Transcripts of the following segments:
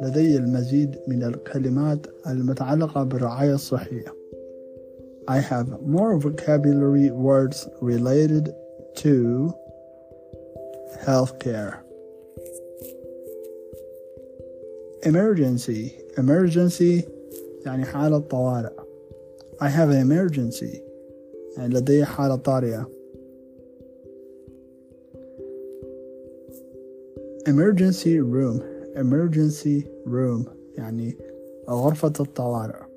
لدي المزيد من الكلمات المتعلقة بالرعاية الصحية. I have more vocabulary words related to healthcare. Emergency emergency يعني حالة طوارئ. I have an emergency يعني لدي حالة طارئة. emergency room emergency room يعني غرفة الطوارئ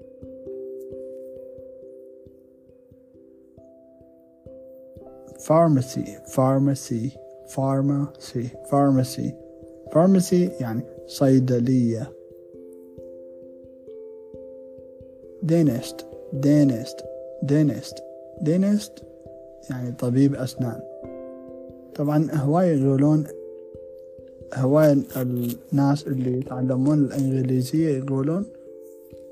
pharmacy pharmacy pharmacy pharmacy pharmacy يعني صيدلية dentist dentist dentist dentist يعني طبيب أسنان طبعا هواي يقولون هواي الناس اللي يتعلمون الإنجليزية يقولون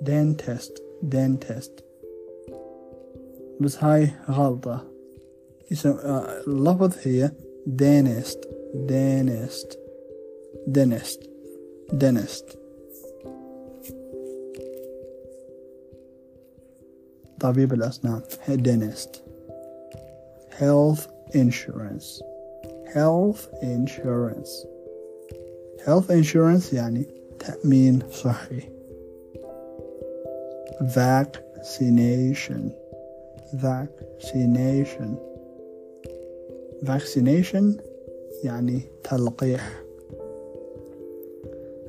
dentist dentist بس هاي غلطة اسم اللفظ هي dentist dentist dentist dentist طبيب الأسنان dentist health insurance health insurance health insurance يعني تأمين صحي vaccination vaccination vaccination يعني تلقيح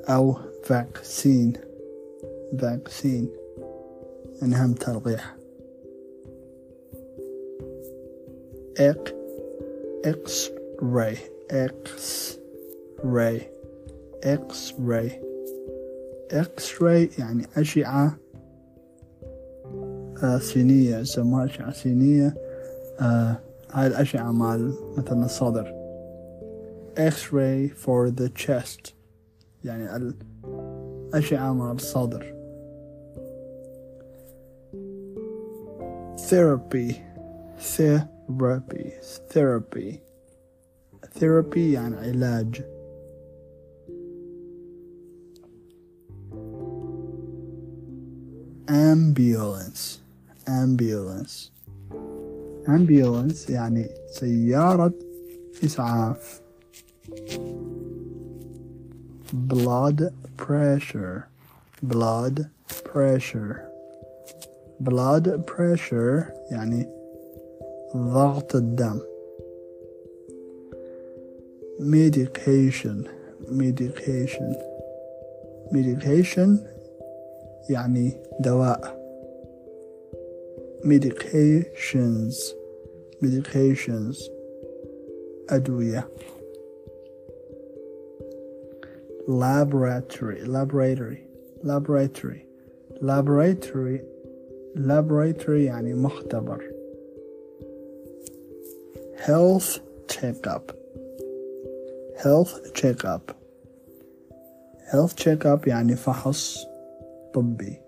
أو vaccine vaccine يعني هم تلقيح X X-ray. X-ray X-ray X-ray يعني أشعة آه سينية يسموها أشعة سينية آه هاي الأشعة مال مثلا الصدر. X-ray for the chest. يعني الأشعة مال الصدر. Therapy. Therapy. Therapy. Therapy يعني علاج. ambulance ambulance ambulance يعني سيارة إسعاف blood pressure blood pressure blood pressure يعني ضغط الدم medication medication medication يعني دواء medications medications أدوية laboratory laboratory laboratory laboratory laboratory يعني مختبر health checkup health checkup health checkup يعني فحص طبي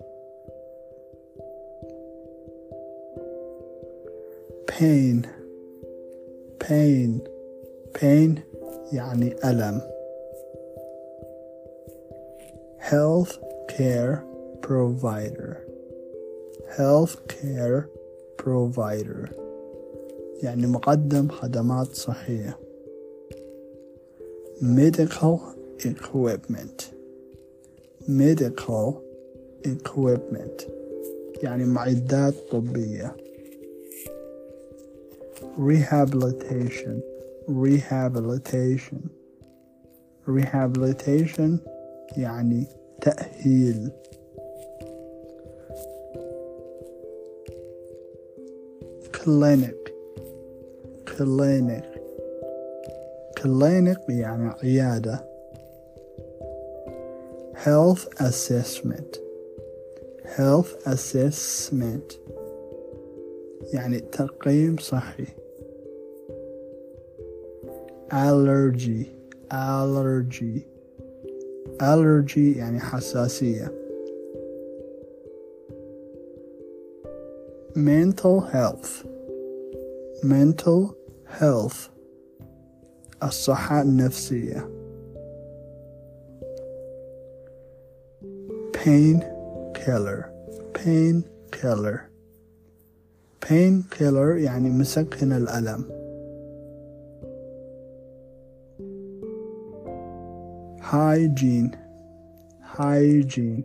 pain pain pain يعني ألم health care provider health care provider يعني مقدم خدمات صحية medical equipment medical equipment يعني معدات طبية rehabilitation rehabilitation rehabilitation يعني تأهيل clinic clinic clinic يعني عيادة health assessment health assessment يعني تقييم صحي allergy allergy allergy يعني حساسية mental health mental health الصحة النفسية pain killer pain killer pain killer يعني مسكن الألم hygiene hygiene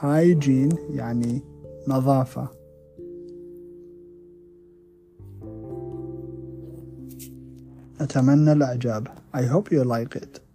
hygiene يعني نظافة أتمنى الإعجاب I hope you like it